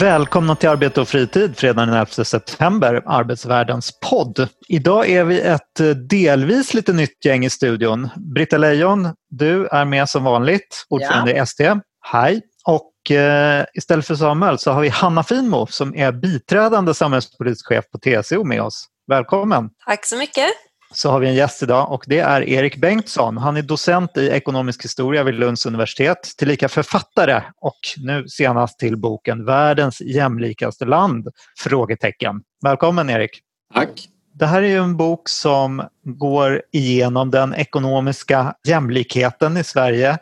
Välkomna till Arbete och fritid fredagen den 11 september, Arbetsvärldens podd. Idag är vi ett eh, delvis lite nytt gäng i studion. Britta Lejon, du är med som vanligt, ordförande ja. i ST. Hej! Och eh, istället för Samuel så har vi Hanna Finmo som är biträdande samhällspolitisk chef på TCO med oss. Välkommen! Tack så mycket! Så har vi en gäst idag och det är Erik Bengtsson. Han är docent i ekonomisk historia vid Lunds universitet, tillika författare och nu senast till boken Världens jämlikaste land? Frågetecken. Välkommen Erik! Tack! Det här är en bok som går igenom den ekonomiska jämlikheten i Sverige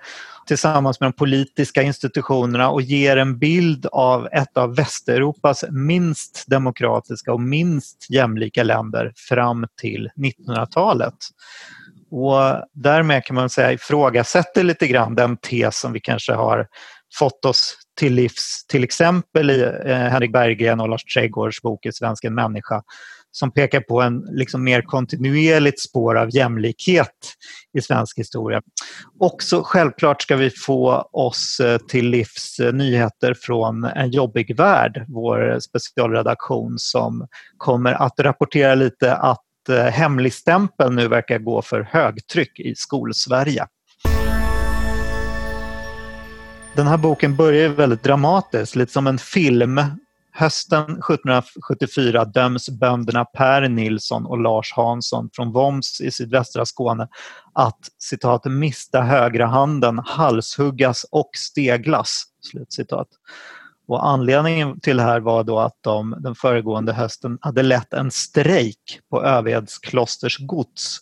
tillsammans med de politiska institutionerna och ger en bild av ett av Västeuropas minst demokratiska och minst jämlika länder fram till 1900-talet. Och därmed kan man säga ifrågasätter lite grann den tes som vi kanske har fått oss till livs, till exempel i eh, Henrik Berggren och Lars Trädgårds bok I svensken människa som pekar på en liksom mer kontinuerligt spår av jämlikhet i svensk historia. Också självklart ska vi få oss eh, till livs eh, nyheter från En jobbig värld, vår specialredaktion som kommer att rapportera lite att eh, hemligstämpeln nu verkar gå för högtryck i Skolsverige. Den här boken börjar väldigt dramatiskt, lite som en film Hösten 1774 döms bönderna Per Nilsson och Lars Hansson från Voms i sydvästra Skåne att citat, mista högra handen, halshuggas och steglas. Slutcitat. Och anledningen till det här var då att de den föregående hösten hade lett en strejk på Öveds klosters gods.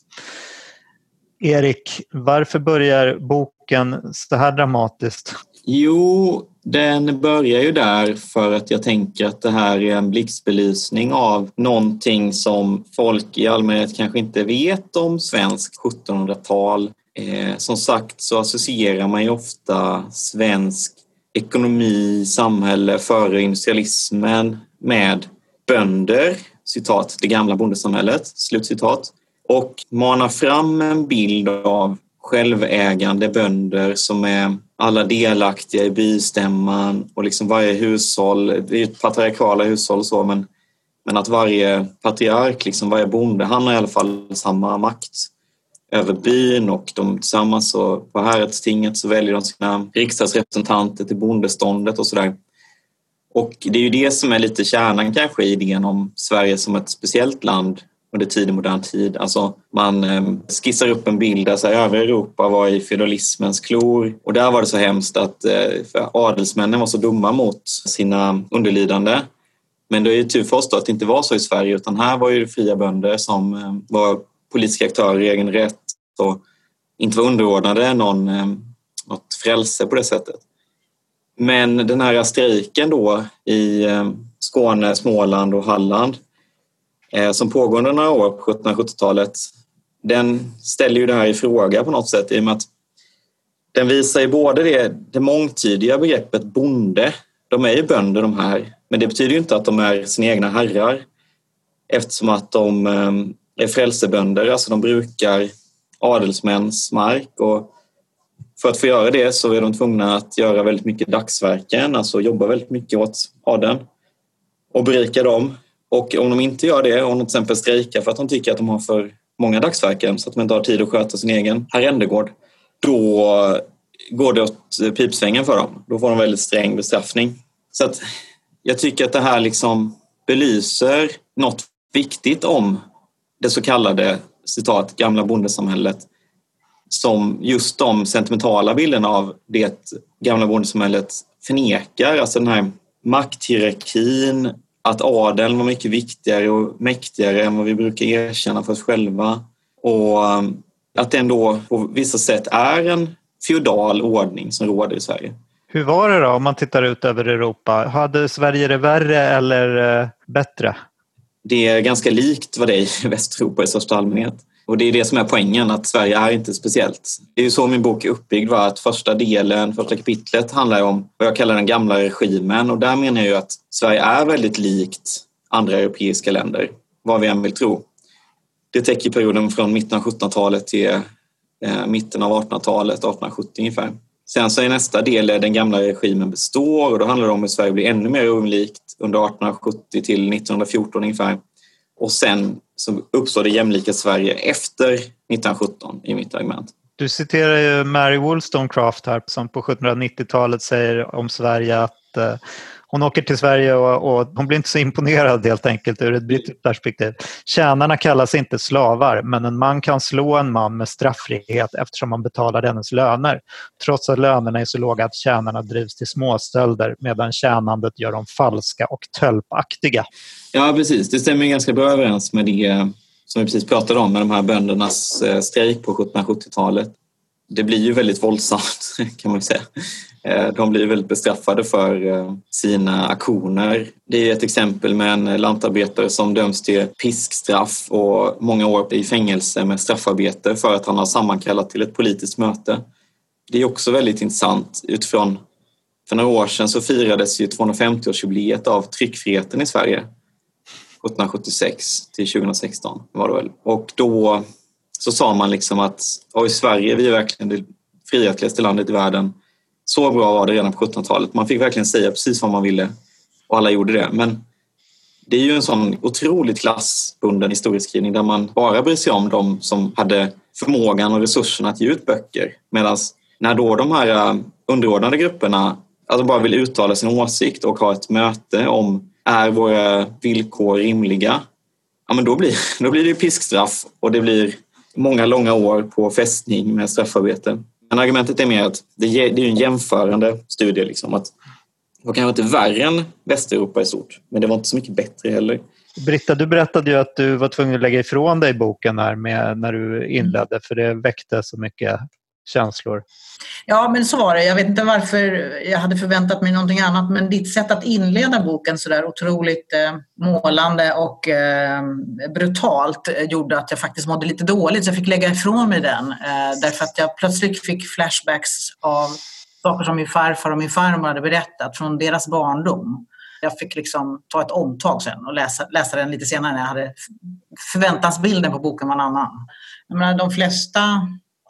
Erik, varför börjar boken så här dramatiskt? Jo, den börjar ju där för att jag tänker att det här är en blixtbelysning av någonting som folk i allmänhet kanske inte vet om svensk 1700-tal. Eh, som sagt så associerar man ju ofta svensk ekonomi, samhälle före industrialismen med bönder, citat, det gamla bondesamhället, slutcitat, och manar fram en bild av självägande bönder som är alla delaktiga i bystämman och liksom varje hushåll, det är ju patriarkala hushåll så men, men att varje patriark, liksom varje bonde, han har i alla fall samma makt över byn och de tillsammans. Så på häradstinget så väljer de sina riksdagsrepresentanter till bondeståndet och sådär. Och det är ju det som är lite kärnan kanske i idén om Sverige som ett speciellt land under tidig modern tid. Alltså man eh, skissar upp en bild där så här, övriga Europa var i feudalismens klor och där var det så hemskt att eh, adelsmännen var så dumma mot sina underlydande. Men det är ju tur för oss då att det inte var så i Sverige utan här var ju fria bönder som eh, var politiska aktörer i egen rätt och inte var underordnade någon, eh, något frälse på det sättet. Men den här strejken då i eh, Skåne, Småland och Halland Eh, som pågår under några år på 1770-talet, den ställer ju det här i fråga på något sätt i och med att den visar ju både det, det mångtydiga begreppet bonde, de är ju bönder de här, men det betyder ju inte att de är sina egna herrar eftersom att de eh, är frälsebönder, alltså de brukar adelsmäns mark och för att få göra det så är de tvungna att göra väldigt mycket dagsverken, alltså jobba väldigt mycket åt adeln och berika dem och om de inte gör det, om de till exempel strejkar för att de tycker att de har för många dagsverken så att de inte har tid att sköta sin egen arrendegård, då går det åt pipsvängen för dem. Då får de väldigt sträng bestraffning. Så att jag tycker att det här liksom belyser något viktigt om det så kallade citat, gamla bondesamhället som just de sentimentala bilderna av det gamla bondesamhället förnekar. Alltså den här makthierarkin, att adeln var mycket viktigare och mäktigare än vad vi brukar erkänna för oss själva. Och um, att det ändå på vissa sätt är en feodal ordning som råder i Sverige. Hur var det då om man tittar ut över Europa? Hade Sverige det värre eller eh, bättre? det är ganska likt vad det är i Västeuropa i största allmänhet. Och det är det som är poängen, att Sverige är inte speciellt. Det är ju så min bok är uppbyggd, var att första delen, första kapitlet handlar om vad jag kallar den gamla regimen och där menar jag ju att Sverige är väldigt likt andra europeiska länder, vad vi än vill tro. Det täcker perioden från mitten av 1700-talet till eh, mitten av 1800-talet, 1870 ungefär. Sen så är nästa del eh, den gamla regimen består och då handlar det om hur Sverige blir ännu mer olikt under 1870 till 1914 ungefär. Och sen så uppstår det jämlika Sverige efter 1917 i mitt argument. Du citerar ju Mary Wollstonecraft här som på 1790-talet säger om Sverige att eh, hon åker till Sverige och, och, hon blir inte så imponerad helt enkelt ur ett brittiskt perspektiv. Tjänarna kallas inte slavar men en man kan slå en man med strafffrihet eftersom man betalar dennes löner. Trots att lönerna är så låga att tjänarna drivs till småstölder medan tjänandet gör dem falska och tölpaktiga. Ja precis, det stämmer ganska bra överens med det som vi precis pratade om med de här böndernas eh, strejk på 1770-talet. Det blir ju väldigt våldsamt kan man säga. Eh, de blir väldigt bestraffade för eh, sina aktioner. Det är ett exempel med en lantarbetare som döms till piskstraff och många år i fängelse med straffarbete för att han har sammankallat till ett politiskt möte. Det är också väldigt intressant utifrån för några år sedan så firades ju 250-årsjubileet av tryckfriheten i Sverige. 1776 till 2016 var det väl. Och då så sa man liksom att i Sverige vi är verkligen det frihetligaste landet i världen så bra var det redan på 1700-talet. Man fick verkligen säga precis vad man ville och alla gjorde det. Men det är ju en sån otroligt klassbunden historieskrivning där man bara bryr sig om de som hade förmågan och resurserna att ge ut böcker. Medan när då de här äh, underordnade grupperna alltså bara vill uttala sin åsikt och ha ett möte om är våra villkor rimliga? Ja, men då blir, då blir det piskstraff och det blir många långa år på fästning med straffarbete. Men argumentet är mer att det är en jämförande studie. Liksom, att det var kanske inte värre än Västeuropa i stort, men det var inte så mycket bättre heller. Britta, du berättade ju att du var tvungen att lägga ifrån dig boken här med, när du inledde för det väckte så mycket känslor. Ja, men så var det. Jag vet inte varför jag hade förväntat mig någonting annat, men ditt sätt att inleda boken så där otroligt eh, målande och eh, brutalt eh, gjorde att jag faktiskt mådde lite dåligt, så jag fick lägga ifrån mig den. Eh, därför att jag plötsligt fick flashbacks av saker som min farfar och min farmor hade berättat från deras barndom. Jag fick liksom ta ett omtag sen och läsa, läsa den lite senare när jag hade förväntansbilden på boken var en annan. Jag menar, de flesta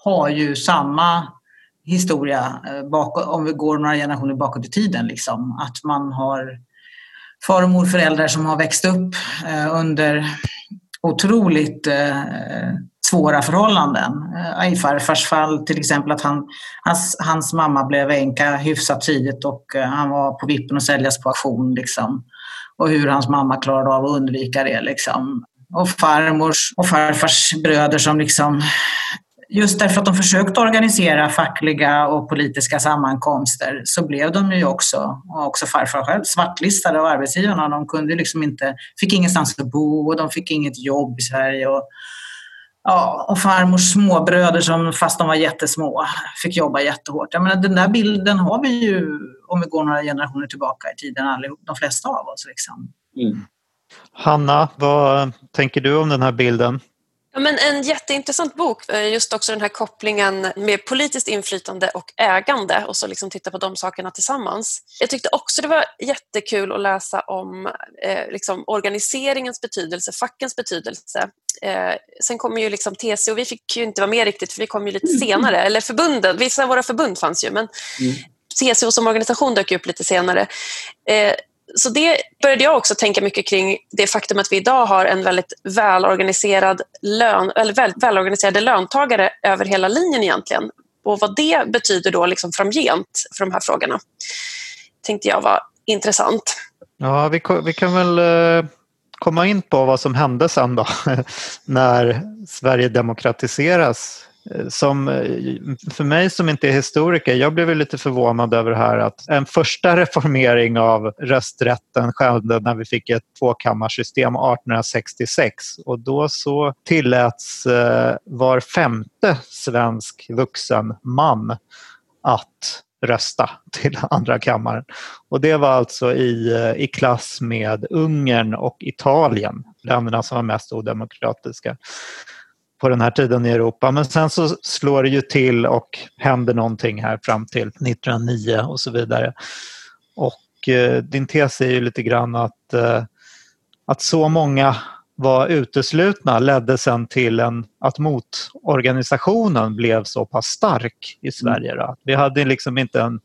har ju samma historia eh, om vi går några generationer bakåt i tiden. Liksom. Att man har far och morföräldrar som har växt upp eh, under otroligt eh, svåra förhållanden. Eh, I farfars fall till exempel att han, hans, hans mamma blev änka hyfsat tidigt och han var på vippen att säljas på auktion. Liksom. Och hur hans mamma klarade av att undvika det. Liksom. Och farmors och farfars bröder som liksom just därför att de försökte organisera fackliga och politiska sammankomster så blev de ju också, och också farfar själv, svartlistade av arbetsgivarna. De kunde liksom inte, fick ingenstans att bo och de fick inget jobb i Sverige. Och, ja, och farmors småbröder som fast de var jättesmå fick jobba jättehårt. Jag menar, den där bilden har vi ju om vi går några generationer tillbaka i tiden, allihop, de flesta av oss. Liksom. Mm. Hanna, vad tänker du om den här bilden? Ja, men en jätteintressant bok, just också den här kopplingen med politiskt inflytande och ägande och så liksom titta på de sakerna tillsammans. Jag tyckte också det var jättekul att läsa om eh, liksom organiseringens betydelse, fackens betydelse. Eh, sen kommer ju liksom TCO, vi fick ju inte vara med riktigt för vi kom ju lite senare, eller förbunden, vissa av våra förbund fanns ju men mm. TCO som organisation dök upp lite senare. Eh, så det började jag också tänka mycket kring det faktum att vi idag har en väldigt välorganiserad lön, eller väl, välorganiserade löntagare över hela linjen egentligen. Och vad det betyder då liksom framgent för de här frågorna tänkte jag var intressant. Ja, vi, vi kan väl eh, komma in på vad som hände sen då när Sverige demokratiseras Eh, som eh, för mig som inte är historiker, jag blev lite förvånad över det här att en första reformering av rösträtten skedde när vi fick ett tvåkammarsystem 1866 och då så tilläts eh, var femte svensk vuxen man att rösta till andra kammaren. Och det var alltså i, i klass med Ungern och Italien länderna som var mest odemokratiska på den här tiden i Europa. Men sen så slår det ju till och händer någonting här fram till 1909 och så vidare. Och eh, din tes är ju lite grann att, eh, att så många var uteslutna ledde sen till en, att motorganisationen blev så pass stark i Sverige. Då. Vi hade liksom inte en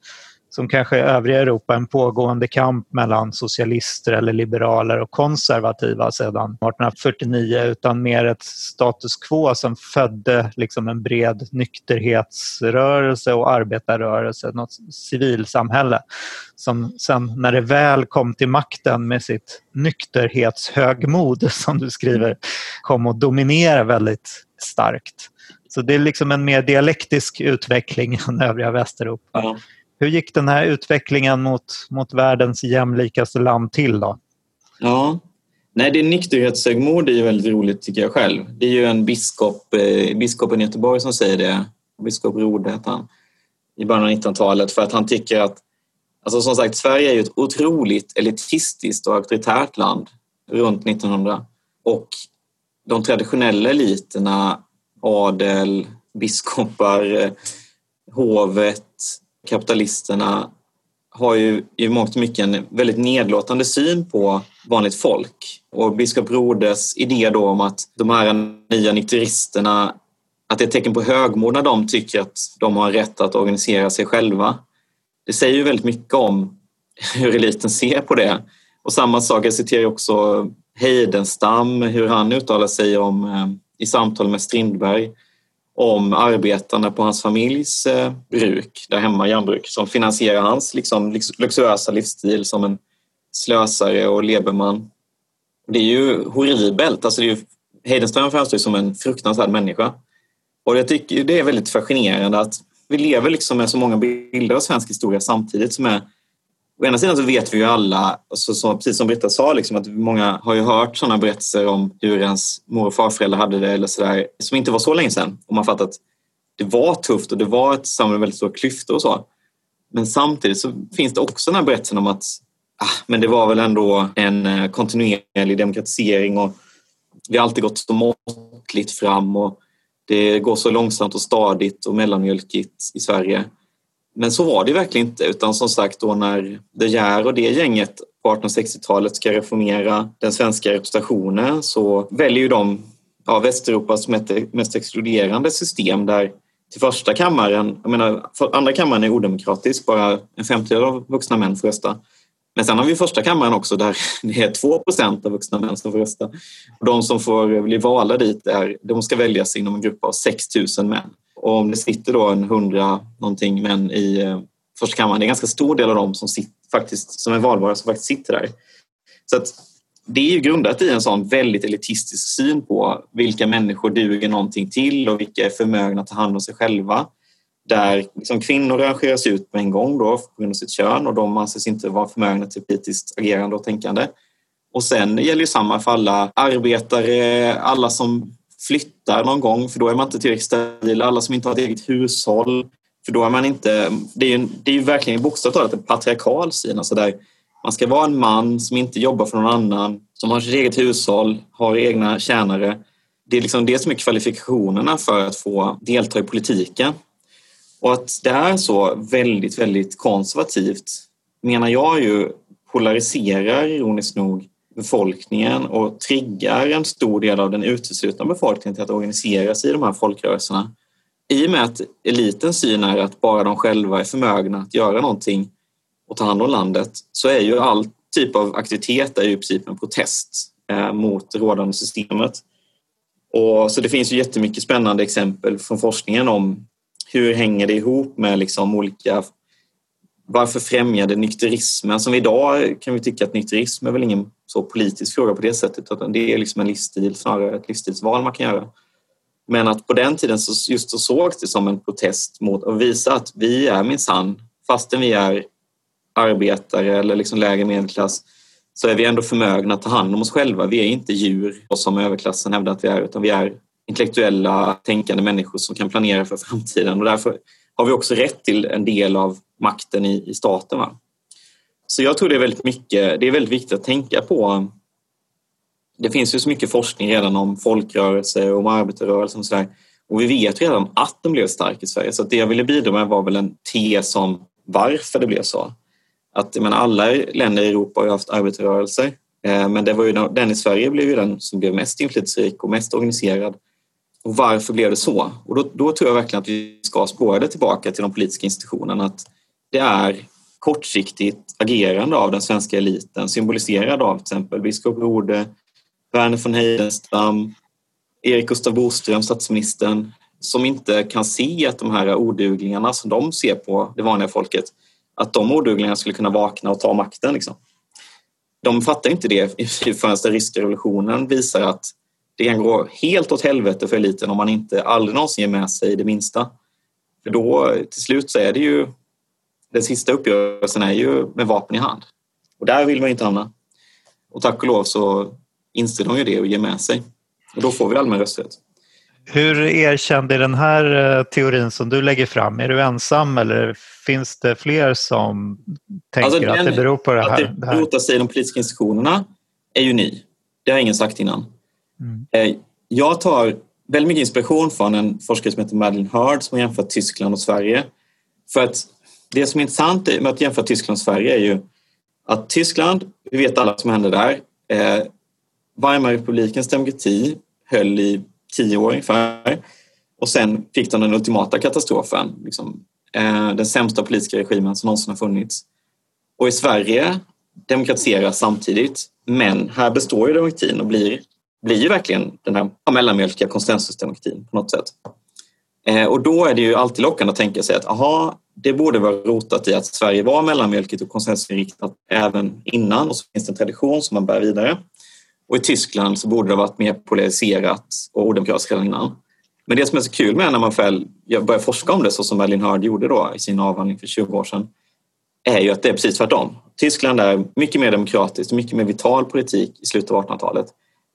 som kanske i övriga Europa en pågående kamp mellan socialister eller liberaler och konservativa sedan 1849 utan mer ett status quo som födde liksom en bred nykterhetsrörelse och arbetarrörelse, något civilsamhälle som sen när det väl kom till makten med sitt nykterhetshögmod som du skriver kom att dominera väldigt starkt. Så det är liksom en mer dialektisk utveckling än övriga Västeuropa. Ja. Hur gick den här utvecklingen mot, mot världens jämlikaste land till då? Ja, Nej, det nykterhetshögmod är ju väldigt roligt tycker jag själv. Det är ju en biskop, eh, biskopen i Göteborg som säger det. Biskop Rode hette han i början av 1900-talet för att han tycker att Alltså som sagt, Sverige är ju ett otroligt elitistiskt och auktoritärt land runt 1900 och de traditionella eliterna, adel, biskopar, eh, hovet, kapitalisterna har ju i mångt och mycket en väldigt nedlåtande syn på vanligt folk. Och biskop Rodes idé då om att de här nya nykteristerna, att det är ett tecken på högmod när de tycker att de har rätt att organisera sig själva. Det säger ju väldigt mycket om hur eliten ser på det. Och samma sak, jag citerar också Heidenstam, hur han uttalar sig om eh, i samtal med Strindberg om arbetarna på hans familjs eh, bruk, där hemma järnbruk, som finansierar hans liksom, liksom, luxuösa livsstil som en slösare och leberman. Det är ju horribelt. Alltså det är ju, Heidenström framstår som en fruktansvärd människa. Och jag tycker det är väldigt fascinerande att vi lever liksom med så många bilder av svensk historia samtidigt som är Å ena sidan så vet vi ju alla, alltså, så, precis som Britta sa, liksom, att många har ju hört sådana berättelser om hur ens mor och farföräldrar hade det eller sådär, som inte var så länge sedan. Och man fattar att det var tufft och det var ett samhälle med väldigt stora klyftor och så. Men samtidigt så finns det också den här berättelsen om att ah, men det var väl ändå en eh, kontinuerlig demokratisering och vi har alltid gått så måttligt fram och det går så långsamt och stadigt och mellanmjölkigt i Sverige. Men så var det verkligen inte utan som sagt då när De Geer och det gänget på 1860-talet ska reformera den svenska representationen så väljer ju de ja, Västeuropas mest exkluderande system där till första kammaren, jag menar andra kammaren är odemokratisk, bara en femtedel av vuxna män får rösta. Men sen har vi första kammaren också där det är 2% av vuxna män som får rösta. Och de som får bli valda dit, är, de ska väljas inom en grupp av 6 000 män. Och om det sitter då en hundra någonting män i eh, första kammaren, det är en ganska stor del av dem som, sitter, faktiskt, som är valbara som faktiskt sitter där. Så att det är ju grundat i en sån väldigt elitistisk syn på vilka människor duger någonting till och vilka är förmögna att ta hand om sig själva. Där liksom kvinnor rangeras ut med en gång då på grund av sitt kön och de anses inte vara förmögna till politiskt agerande och tänkande. Och sen gäller ju samma för alla arbetare, alla som flyttar någon gång för då är man inte tillräckligt stabil. Alla som inte har ett eget hushåll för då är man inte... Det är ju, det är ju verkligen bokstavligt talat en patriarkal syn. Alltså där man ska vara en man som inte jobbar för någon annan, som har sitt eget hushåll, har egna tjänare. Det är liksom det som är kvalifikationerna för att få delta i politiken. Och att det är så väldigt, väldigt konservativt menar jag ju polariserar ironiskt nog befolkningen och triggar en stor del av den uteslutna befolkningen till att organisera sig i de här folkrörelserna. I och med att elitens syn är att bara de själva är förmögna att göra någonting och ta hand om landet så är ju all typ av aktivitet är ju i princip en protest eh, mot det rådande systemet. Och, så det finns ju jättemycket spännande exempel från forskningen om hur hänger det ihop med liksom olika varför främjade nykterismen? Som idag kan vi tycka att nykterism är väl ingen så politisk fråga på det sättet utan det är liksom en livsstil, snarare ett livsstilsval man kan göra. Men att på den tiden så just så sågs det som en protest mot att visa att vi är minsann, fastän vi är arbetare eller liksom lägre medelklass, så är vi ändå förmögna att ta hand om oss själva. Vi är inte djur som överklassen hävdar att vi är, utan vi är intellektuella, tänkande människor som kan planera för framtiden och därför har vi också rätt till en del av makten i, i staten. Va? Så jag tror det är väldigt mycket, det är väldigt viktigt att tänka på det finns ju så mycket forskning redan om folkrörelser och om arbetarrörelsen och sådär. Och vi vet redan att den blev stark i Sverige. Så det jag ville bidra med var väl en tes om varför det blev så. Att men alla länder i Europa har ju haft arbetarrörelser. Eh, men det var ju den i Sverige blev ju den som blev mest inflytelserik och mest organiserad. Och varför blev det så? Och då, då tror jag verkligen att vi ska spåra det tillbaka till de politiska institutionerna. Att det är kortsiktigt agerande av den svenska eliten symboliserad av till exempel biskop Rode, Verner von Heidenstam, Erik Gustav Boström, statsministern, som inte kan se att de här oduglingarna som de ser på det vanliga folket, att de oduglingarna skulle kunna vakna och ta makten. Liksom. De fattar inte det förrän den ryska revolutionen visar att det kan gå helt åt helvete för eliten om man inte aldrig någonsin ger med sig det minsta. För då till slut så är det ju den sista uppgörelsen är ju med vapen i hand. Och där vill man inte hamna. Och tack och lov så inser de ju det och ger med sig. Och då får vi allmän rösträtt. Hur erkänd är den här eh, teorin som du lägger fram? Är du ensam eller finns det fler som tänker alltså den, att det beror på det här? Att det rotar sig i de politiska institutionerna är ju ny. Det har ingen sagt innan. Mm. Eh, jag tar väldigt mycket inspiration från en forskare som heter Madeleine Hurd som har jämfört Tyskland och Sverige. För att det som är intressant med att jämföra Tyskland och Sverige är ju att Tyskland, vi vet alla vad som hände där, eh, Weimarrepublikens demokrati höll i tio år ungefär och sen fick de den ultimata katastrofen, liksom, eh, den sämsta politiska regimen som någonsin har funnits. Och i Sverige demokratiseras samtidigt, men här består ju demokratin och blir, blir ju verkligen den här mellanmjölkiga konsensusdemokratin på något sätt. Eh, och då är det ju alltid lockande att tänka sig att aha, det borde vara rotat i att Sverige var mellanmjölkigt och konsensusinriktat även innan och så finns det en tradition som man bär vidare. Och i Tyskland så borde det ha varit mer polariserat och odemokratiskt redan innan. Men det som är så kul med när man väl börjar forska om det så som Berlin Hörd gjorde då i sin avhandling för 20 år sedan är ju att det är precis tvärtom. Tyskland är mycket mer demokratiskt och mycket mer vital politik i slutet av 1800-talet.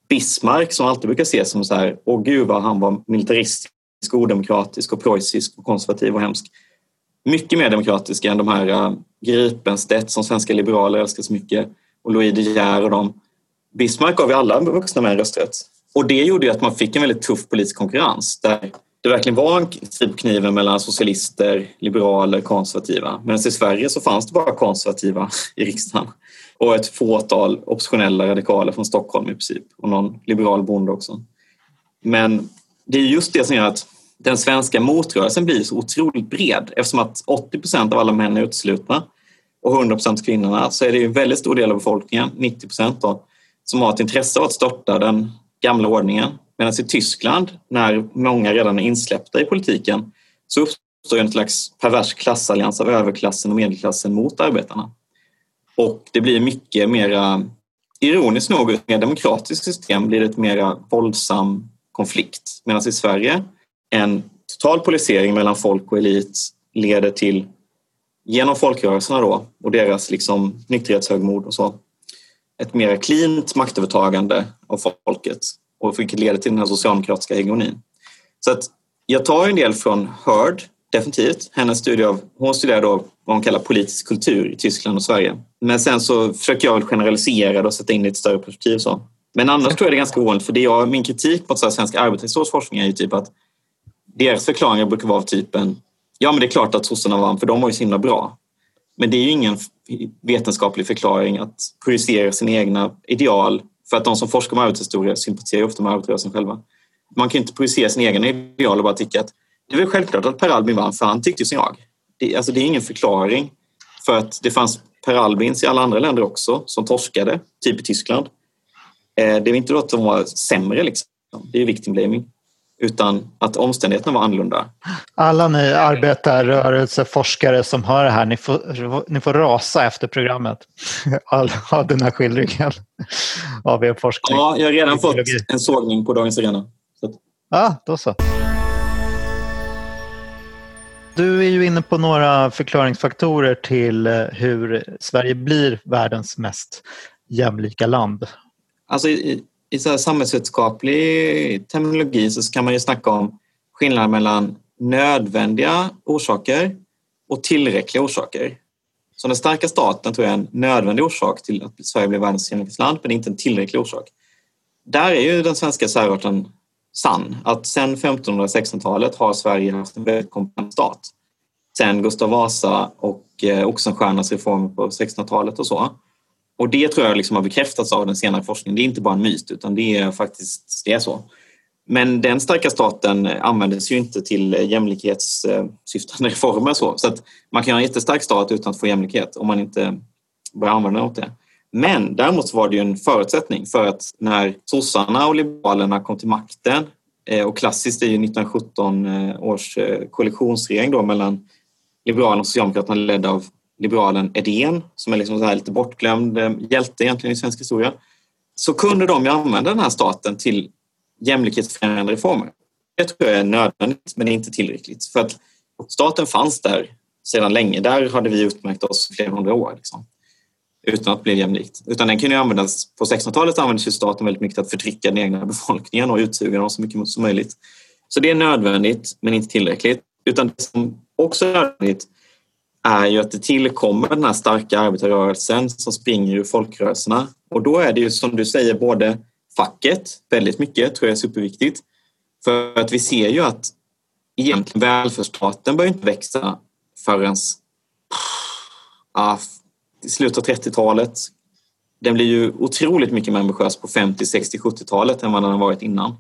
Bismarck som alltid brukar ses som så här, åh gud vad han var militaristisk, odemokratisk och preussisk och konservativ och hemsk mycket mer demokratiska än de här eh, Gripenstedt som svenska liberaler älskar så mycket och Louis De Geer och dem. Bismarck gav ju alla vuxna män rösträtt. Och det gjorde ju att man fick en väldigt tuff politisk konkurrens där det verkligen var en strid typ på kniven mellan socialister, liberaler, konservativa. Medan i Sverige så fanns det bara konservativa i riksdagen och ett fåtal oppositionella radikaler från Stockholm i princip och någon liberal bonde också. Men det är just det som gör att den svenska motrörelsen blir så otroligt bred eftersom att 80 procent av alla män är uteslutna och 100 procent kvinnorna så är det en väldigt stor del av befolkningen, 90 procent som har ett intresse av att störta den gamla ordningen. Medan i Tyskland, när många redan är insläppta i politiken, så uppstår en slags pervers klassallians av överklassen och medelklassen mot arbetarna. Och det blir mycket mera, ironiskt nog, ett mer demokratiskt system blir det ett mer våldsam konflikt. Medan i Sverige en total polarisering mellan folk och elit leder till, genom folkrörelserna då och deras liksom nykterhetshögmod och så, ett mer klint maktövertagande av folket och vilket leder till den här socialdemokratiska hegemonin. Så att jag tar en del från Heard, definitivt. Hennes studie av, hon studerar då vad hon kallar politisk kultur i Tyskland och Sverige. Men sen så försöker jag generalisera det och sätta in det i ett större perspektiv. Så. Men annars tror jag det är ganska ovanligt för det jag, min kritik mot svensk arbetarhistorisk forskning är ju typ att deras förklaringar brukar vara av typen ja men det är klart att sossarna vann för de var ju så himla bra. Men det är ju ingen vetenskaplig förklaring att projicera sina egna ideal för att de som forskar om arbetshistoria sympatiserar ofta med arbetarrörelsen själva. Man kan inte projicera sina egna ideal och bara tycka att det är väl självklart att Per Albin vann för han tyckte som jag. Det, alltså det är ingen förklaring för att det fanns Per Albins i alla andra länder också som torskade, typ i Tyskland. Eh, det är inte då att de var sämre liksom. Det är victim blaming utan att omständigheterna var annorlunda. Alla ni arbetarrörelseforskare som hör det här, ni får, ni får rasa efter programmet av, av den här skildringen av er forskning. Ja, jag har redan fått en sågning på Dagens Arena. Så. Ja, då så. Du är ju inne på några förklaringsfaktorer till eh, hur Sverige blir världens mest jämlika land. Alltså, i så samhällsvetenskaplig terminologi så kan man ju snacka om skillnaden mellan nödvändiga orsaker och tillräckliga orsaker. Så den starka staten tror jag är en nödvändig orsak till att Sverige blev världens jämlikhetsland, men inte en tillräcklig orsak. där är ju den svenska särarten sann. Att sedan 1516-talet har Sverige haft en väldigt kompetent stat. Sen Gustav Vasa och eh, Oxenstiernas reformer på 1600-talet och så. Och det tror jag liksom har bekräftats av den senare forskningen. Det är inte bara en myt utan det är faktiskt det är så. Men den starka staten användes ju inte till eh, jämlikhetssyftande reformer. Så, så att man kan ha en jättestark stat utan att få jämlikhet om man inte börjar använda den åt det. Men däremot var det ju en förutsättning för att när sossarna och liberalerna kom till makten eh, och klassiskt är ju 1917 års eh, koalitionsregering då mellan Liberalerna och Socialdemokraterna ledd av liberalen Edén som är liksom så lite bortglömd eh, hjälte egentligen i svensk historia så kunde de ju använda den här staten till jämlikhetsfrämjande reformer. Det tror jag är nödvändigt men inte tillräckligt för att staten fanns där sedan länge. Där hade vi utmärkt oss flera hundra år. Liksom utan att bli jämlikt. Utan den kunde användas, på 1600-talet användes ju staten väldigt mycket att förtrycka den egna befolkningen och utsuga dem så mycket som möjligt. Så det är nödvändigt men inte tillräckligt. Utan det som också är nödvändigt är ju att det tillkommer den här starka arbetarrörelsen som springer ur folkrörelserna. Och då är det ju som du säger både facket, väldigt mycket, tror jag är superviktigt. För att vi ser ju att egentligen välfärdsstaten börjar inte växa förrän ah, i slutet av 30-talet. Den blir ju otroligt mycket mer ambitiös på 50, 60, 70-talet än vad den har varit innan.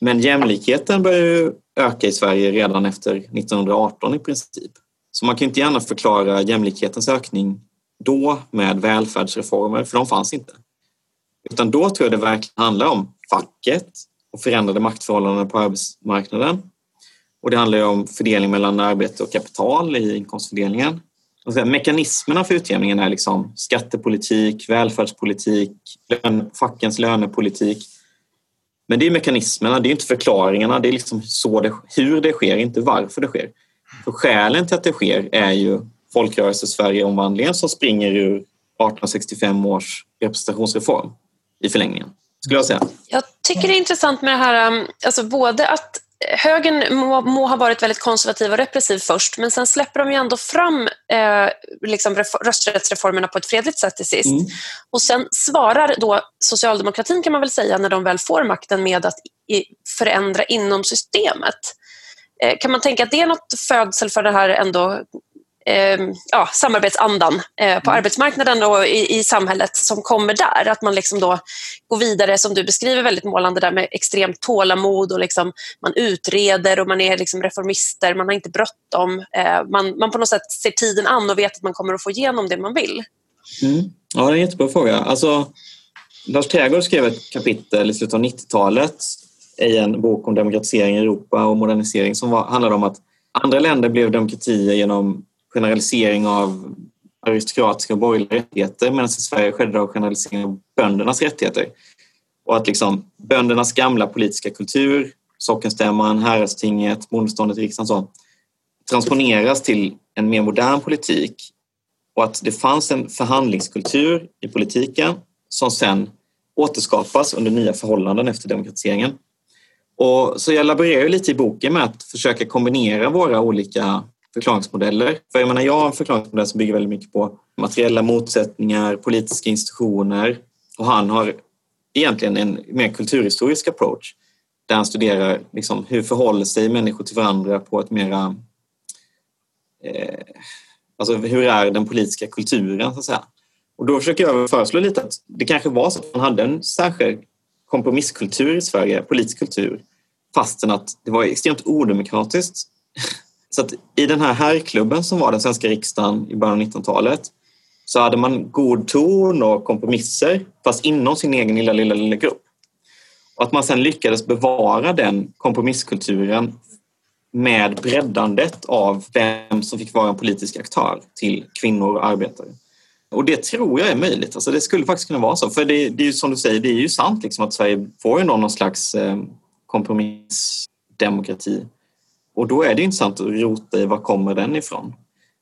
Men jämlikheten börjar ju öka i Sverige redan efter 1918 i princip. Så man kan inte gärna förklara jämlikhetens ökning då med välfärdsreformer, för de fanns inte. Utan då tror jag det verkligen handlar om facket och förändrade maktförhållanden på arbetsmarknaden. Och det handlar om fördelning mellan arbete och kapital i inkomstfördelningen mekanismerna för utjämningen är liksom skattepolitik, välfärdspolitik, lön, fackens lönepolitik. Men det är mekanismerna, det är inte förklaringarna. Det är liksom så det, hur det sker, inte varför det sker. För skälen till att det sker är ju folkrörelse-Sverige-omvandlingen som springer ur 1865 års representationsreform i förlängningen. Skulle jag säga. Jag tycker det är intressant med det här, um, alltså både att högern må, må, ha varit väldigt konservativ och repressiv först men sen släpper de ju ändå fram eh, liksom rösträttsreformerna på ett fredligt sätt till sist. Mm. Och sen svarar då socialdemokratin kan man väl säga när de väl får makten med att i, förändra inom systemet. Eh, kan man tänka att det är något födsel för det här ändå eh, ja, samarbetsandan eh, på mm. arbetsmarknaden och i, i, samhället som kommer där. Att man liksom då går vidare, som du beskriver väldigt målande, där med extremt tålamod och liksom, man utreder och man är liksom reformister, man har inte bråttom. Man, man på något sätt ser tiden an och vet att man kommer att få igenom det man vill. Mm. Ja, det är en jättebra fråga. Alltså, Lars Trägård skrev ett kapitel i slutet av 90-talet i en bok om demokratisering i Europa och modernisering som var, handlade om att andra länder blev demokratier genom generalisering av aristokratiska och borgerliga rättigheter medan i Sverige skedde det av generalisering av böndernas rättigheter. Och att liksom böndernas gamla politiska kultur, sockenstämman, häradstinget, bondeståndet i riksdagen så, transponeras till en mer modern politik och att det fanns en förhandlingskultur i politiken som sen återskapas under nya förhållanden efter demokratiseringen. Och så jag laborerar lite i boken med att försöka kombinera våra olika förklaringsmodeller. För jag menar, jag har en förklaringsmodell som bygger väldigt mycket på materiella motsättningar, politiska institutioner och han har egentligen en mer kulturhistorisk approach där han studerar liksom, hur förhåller sig människor till varandra på ett mera... Eh, alltså hur är den politiska kulturen, så att säga. Och då försöker jag föreslå lite att det kanske var så att man hade en särskild kompromisskultur i Sverige, politisk kultur, fastän att det var extremt odemokratiskt så att i den här herrklubben som var den svenska riksdagen i början av 1900-talet så hade man god ton och kompromisser fast inom sin egen lilla, lilla, lilla grupp. Och att man sen lyckades bevara den kompromisskulturen med breddandet av vem som fick vara en politisk aktör till kvinnor och arbetare. Och det tror jag är möjligt. Alltså det skulle faktiskt kunna vara så. För det, det är ju som du säger, det är ju sant liksom att Sverige får ju någon slags eh, kompromissdemokrati. Och då är det intressant att rota i var kommer den ifrån.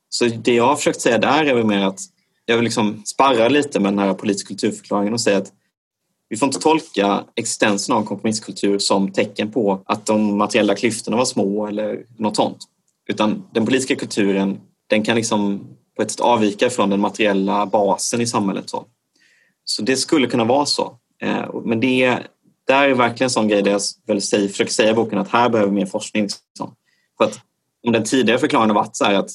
Så det jag har försökt säga där är väl mer att jag vill liksom sparra lite med den här politiska kulturförklaringen och säga att vi får inte tolka existensen av kompromisskultur som tecken på att de materiella klyftorna var små eller något sånt. Utan den politiska kulturen den kan liksom på ett sätt avvika från den materiella basen i samhället. Så, så det skulle kunna vara så. Eh, men det, det här är verkligen en sån grej där jag väl säger, försöker säga i boken att här behöver vi mer forskning. Liksom. För att om den tidigare förklaringen har varit så här att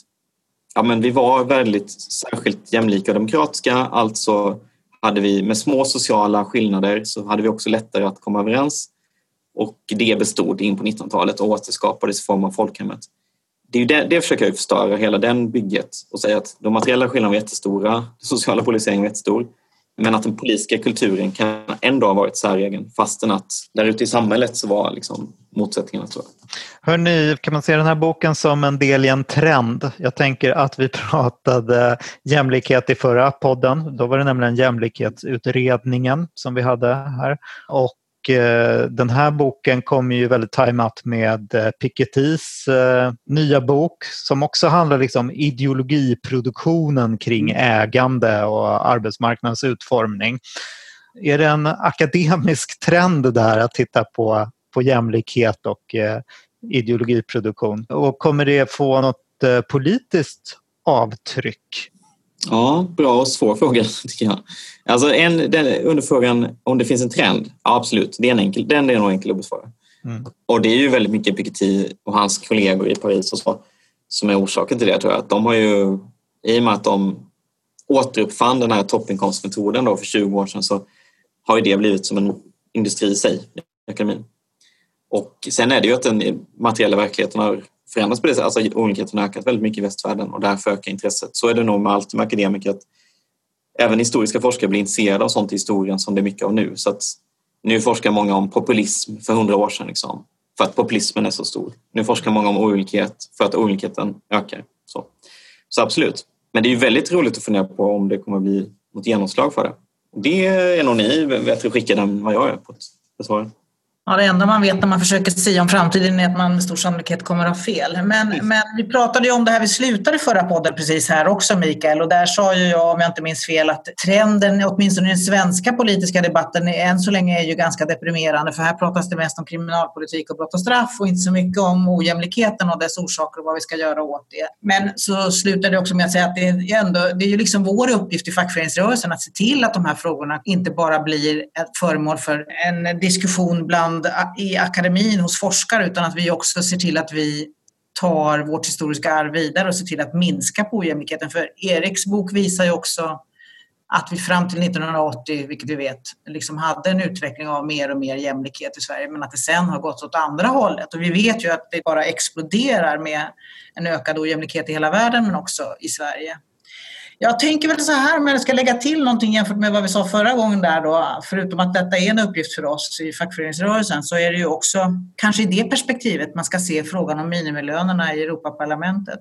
ja, men vi var väldigt särskilt jämlika och demokratiska, alltså hade vi med små sociala skillnader så hade vi också lättare att komma överens och det bestod in på 1900-talet och återskapades i form av folkhemmet. Det, är ju det, det försöker jag förstöra, hela den bygget och säga att de materiella skillnaderna var jättestora, den sociala polariseringen var jättestor men att den politiska kulturen kan ändå ha varit säregen fastän att där ute i samhället så var liksom motsättningarna stora. Hörrni, kan man se den här boken som en del i en trend? Jag tänker att vi pratade jämlikhet i förra podden. Då var det nämligen jämlikhetsutredningen som vi hade här. Och Eh, den här boken kommer ju väldigt tajmat med eh, Pikettys eh, nya bok som också handlar liksom om ideologiproduktionen kring mm. ägande och arbetsmarknadens utformning. Är det en akademisk trend där att titta på, på jämlikhet och ideologiproduktion? Och kommer det få något politiskt avtryck? Ja, bra och svår fråga tycker jag. Alltså en, den, under frågan om det finns en trend, ja, absolut, det är en enkel, den är nog enkel att besvara. Mm. Och det är ju väldigt mycket Piketty och hans kollegor i Paris och så som är orsaken till det tror jag. Att de har ju, I och med att de återuppfann den här toppinkomstmetoden då för 20 år sedan så har ju det blivit som en industri i sig, ekonomin. Och sen är det ju att den materiella verkligheten har förändras på det sättet. Alltså olikheten har ökat väldigt mycket i västvärlden och därför ökar intresset. Så är det nog med allt med akademiker att även historiska forskare blir intresserade av sånt i historien som det är mycket av nu. Så att nu forskar många om populism för hundra år sedan liksom, för att populismen är så stor. Nu forskar många om olikhet för att olikheten ökar. Så, så absolut. Men det är ju väldigt roligt att fundera på om det kommer att bli något genomslag för det. Det är nog ni bättre skickade än vad jag är på att besvara. Ja, det enda man vet när man försöker säga om framtiden är att man med stor sannolikhet kommer att ha fel. Men, men vi pratade ju om det här, vi slutade förra podden precis här också Mikael och där sa ju jag, om jag inte minns fel, att trenden, åtminstone i den svenska politiska debatten, än så länge är ju ganska deprimerande för här pratas det mest om kriminalpolitik och brott och straff och inte så mycket om ojämlikheten och dess orsaker och vad vi ska göra åt det. Men så slutade det också med att säga att det är, ändå, det är ju liksom vår uppgift i fackföreningsrörelsen att se till att de här frågorna inte bara blir ett föremål för en diskussion bland ibland i akademin hos forskare utan att vi också ser till att vi tar vårt historiska arv vidare och ser till att minska på ojämlikheten. För Eriks bok visar ju också att vi fram till 1980, vilket vi vet, liksom hade en utveckling av mer och mer jämlikhet i Sverige men att det sen har gått åt andra hållet. Och vi vet ju att det bara exploderar med en ökad ojämlikhet i hela världen men också i Sverige. Jag tänker väl så här, om jag ska lägga till någonting jämfört med vad vi sa förra gången där då, förutom att detta är en uppgift för oss i fackföreningsrörelsen, så är det ju också kanske i det perspektivet man ska se frågan om minimilönerna i Europaparlamentet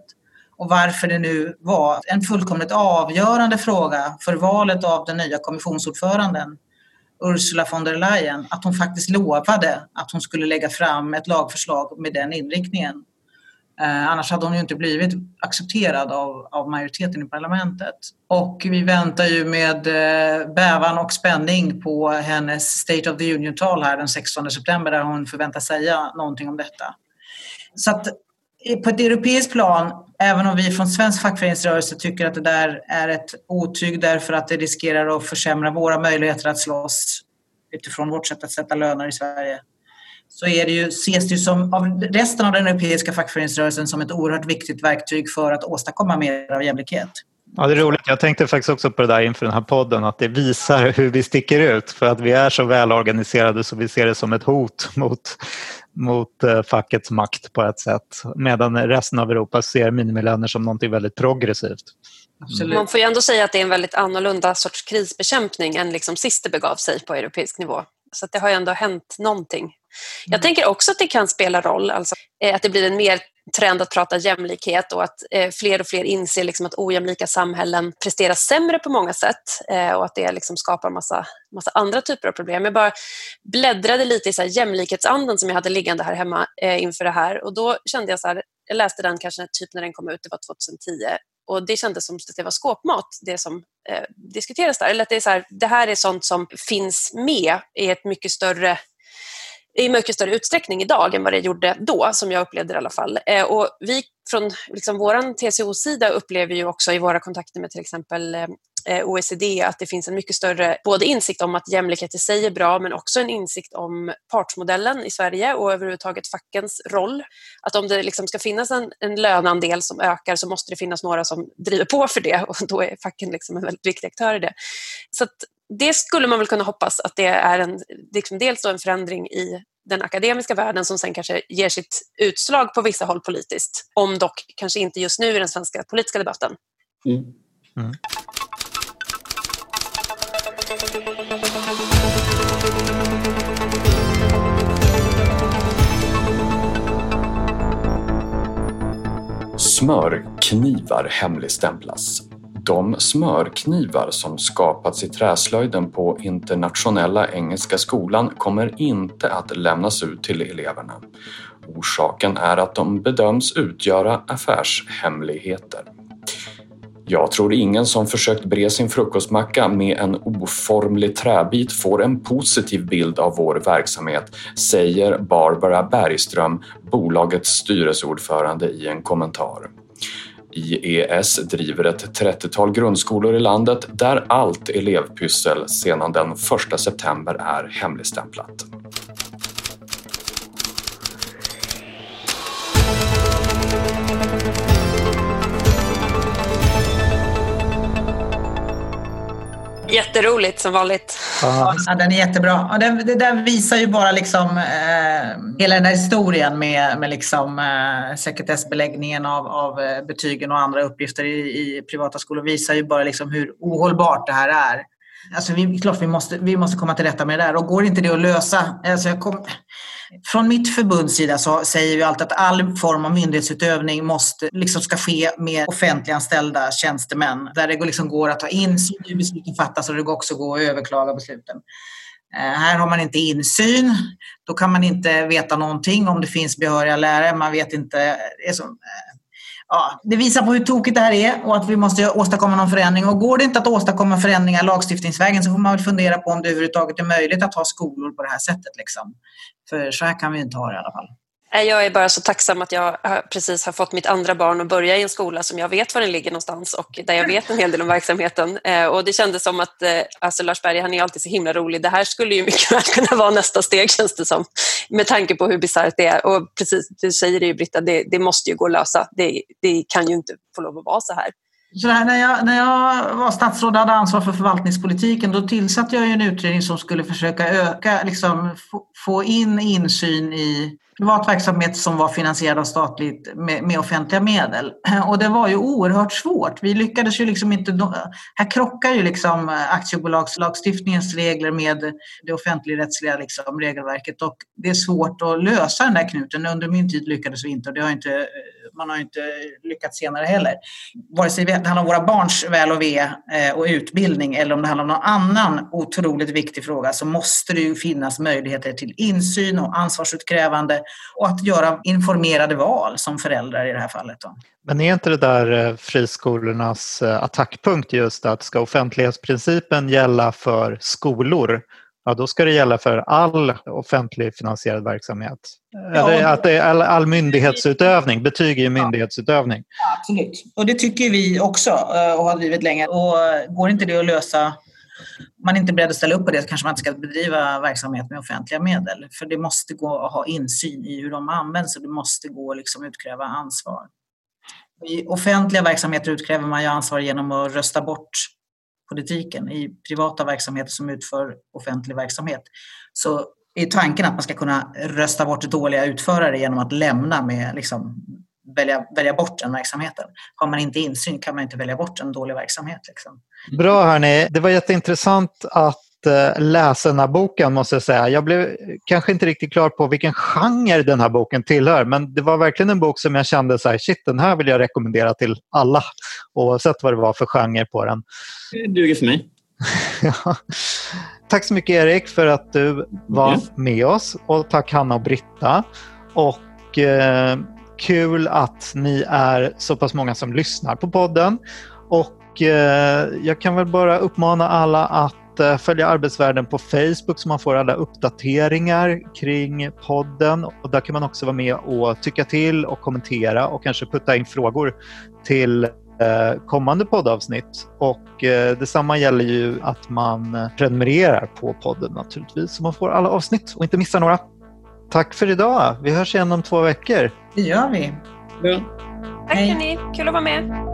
och varför det nu var en fullkomligt avgörande fråga för valet av den nya kommissionsordföranden Ursula von der Leyen, att hon faktiskt lovade att hon skulle lägga fram ett lagförslag med den inriktningen. Eh, annars hade hon ju inte blivit accepterad av, av majoriteten i parlamentet. Och vi väntar ju med eh, bävan och spänning på hennes State of the Union-tal här den 16 september där hon förväntas säga någonting om detta. Så att eh, på ett europeiskt plan, även om vi från svensk fackföreningsrörelse tycker att det där är ett otyg därför att det riskerar att försämra våra möjligheter att slåss utifrån vårt sätt att sätta löner i Sverige, så är det ju, ses det ju som, av resten av den europeiska fackföreningsrörelsen som ett oerhört viktigt verktyg för att åstadkomma mer av jämlikhet. Ja, det är roligt. Jag tänkte faktiskt också på det där inför den här podden, att det visar hur vi sticker ut för att vi är så välorganiserade så vi ser det som ett hot mot, mot eh, fackets makt på ett sätt. Medan resten av Europa ser minimilöner som något väldigt progressivt. Absolut. Man får ju ändå säga att det är en väldigt annorlunda sorts krisbekämpning än liksom sist det begav sig på europeisk nivå. Så det har ju ändå hänt någonting. Jag mm. tänker också att det kan spela roll, alltså, eh, att det blir en mer trend att prata jämlikhet och att eh, fler och fler inser liksom att ojämlika samhällen presterar sämre på många sätt eh, och att det liksom skapar massa, massa andra typer av problem. Jag bara bläddrade lite i så här jämlikhetsanden som jag hade liggande här hemma inför det här och då kände jag så här, jag läste den kanske typ när den kom ut, det var 2010 och det kändes som att det var skåpmat, det som eh, diskuteras där. Eller att det, är så här, det här är sånt som finns med i ett mycket större i mycket större utsträckning idag än vad det gjorde då, som jag upplevde det i alla fall. Eh, och vi från liksom, vår TCO-sida upplever ju också i våra kontakter med till exempel eh, OECD att det finns en mycket större både insikt om att jämlikhet i sig är bra men också en insikt om partsmodellen i Sverige och överhuvudtaget fackens roll. Att om det liksom ska finnas en, en löneandel som ökar så måste det finnas några som driver på för det och då är facken liksom en väldigt viktig aktör i det. Så det skulle man väl kunna hoppas att det är en, liksom dels en förändring i den akademiska världen som sen kanske ger sitt utslag på vissa håll politiskt. Om dock kanske inte just nu i den svenska politiska debatten. Mm. Mm. Smörknivar hemligstämplas. De smörknivar som skapats i träslöjden på Internationella Engelska Skolan kommer inte att lämnas ut till eleverna. Orsaken är att de bedöms utgöra affärshemligheter. Jag tror ingen som försökt bre sin frukostmacka med en oformlig träbit får en positiv bild av vår verksamhet, säger Barbara Bergström, bolagets styrelseordförande i en kommentar. IES driver ett 30-tal grundskolor i landet där allt elevpyssel sedan den 1 september är hemligstämplat. Jätteroligt som vanligt. Ja, den är jättebra. Och det där visar ju bara liksom, eh, hela den här historien med, med liksom, eh, sekretessbeläggningen av, av eh, betygen och andra uppgifter i, i privata skolor visar ju bara liksom hur ohållbart det här är. Alltså vi, klart vi måste, vi måste komma till rätta med det där och går inte det att lösa, alltså jag kom, från mitt förbunds sida så säger vi alltid att all form av myndighetsutövning måste, liksom ska ske med offentliganställda tjänstemän. Där det liksom går att ta insyn i besluten fattas och det också går att överklaga besluten. Eh, här har man inte insyn. Då kan man inte veta någonting om det finns behöriga lärare. Man vet inte. Det, är så, eh, ja, det visar på hur tokigt det här är och att vi måste åstadkomma någon förändring. Och går det inte att åstadkomma förändringar lagstiftningsvägen så får man väl fundera på om det överhuvudtaget är möjligt att ha skolor på det här sättet. Liksom. För så här kan vi inte ha det i alla fall. Jag är bara så tacksam att jag precis har fått mitt andra barn att börja i en skola som jag vet var den ligger någonstans och där jag vet en hel del om verksamheten. Eh, och det kändes som att eh, alltså Lars Berg, han är alltid så himla rolig. Det här skulle ju mycket väl kunna vara nästa steg känns det som. Med tanke på hur bisarrt det är. Och precis, du säger det ju Britta, det, det måste ju gå att lösa. Det, det kan ju inte få lov att vara så här. Sådär, när, jag, när jag var statsråd och hade ansvar för förvaltningspolitiken då tillsatte jag en utredning som skulle försöka öka, liksom, få, få in insyn i privat verksamhet som var finansierad av statligt med, med, offentliga medel. Och det var ju oerhört svårt. Vi lyckades ju liksom inte... Här krockar ju liksom eh, aktiebolagslagstiftningens regler med det offentligrättsliga liksom regelverket och det är svårt att lösa den där knuten. Under min tid lyckades vi inte och det har inte, eh, man har inte lyckats senare heller. Vare sig det handlar om våra barns väl och ve eh, och utbildning eller om det handlar om någon annan otroligt viktig fråga så måste det ju finnas möjligheter till insyn och ansvarsutkrävande och att göra informerade val som föräldrar i det här fallet. Då. Men är inte det där eh, friskolornas eh, attackpunkt just att ska offentlighetsprincipen gälla för skolor ja då ska det gälla för all offentlig finansierad verksamhet. Ja, att det är all, all myndighetsutövning, betyg är ju myndighetsutövning. Ja, absolut, och det tycker vi också eh, och har drivit länge. Och går inte det att lösa man är inte beredd att ställa upp på det så kanske man inte ska bedriva verksamhet med offentliga medel. För det måste gå att ha insyn i hur de används och det måste gå att liksom utkräva ansvar. I offentliga verksamheter utkräver man ju ansvar genom att rösta bort politiken. I privata verksamheter som utför offentlig verksamhet så är tanken att man ska kunna rösta bort dåliga utförare genom att lämna med liksom, välja, välja bort den verksamheten. Har man inte insyn kan man inte välja bort en dålig verksamhet. Liksom. Bra hörni, det var jätteintressant att läsa den här boken måste jag säga. Jag blev kanske inte riktigt klar på vilken genre den här boken tillhör men det var verkligen en bok som jag kände så här, shit den här vill jag rekommendera till alla oavsett vad det var för genre på den. Det duger för mig. Tack så mycket Erik för att du var ja. med oss och tack Hanna och Britta. Och eh, kul att ni är så pass många som lyssnar på podden. Och eh, jag kan väl bara uppmana alla att eh, följa Arbetsvärlden på Facebook så man får alla uppdateringar kring podden. Och där kan man också vara med och tycka till och kommentera och kanske putta in frågor till eh, kommande poddavsnitt. Och eh, detsamma gäller ju att man prenumererar på podden naturligtvis så man får alla avsnitt och inte missar några. Tack för idag. Vi hörs igen om två veckor. Det gör vi. Ja. Tack Hej. hörni, kul att vara med.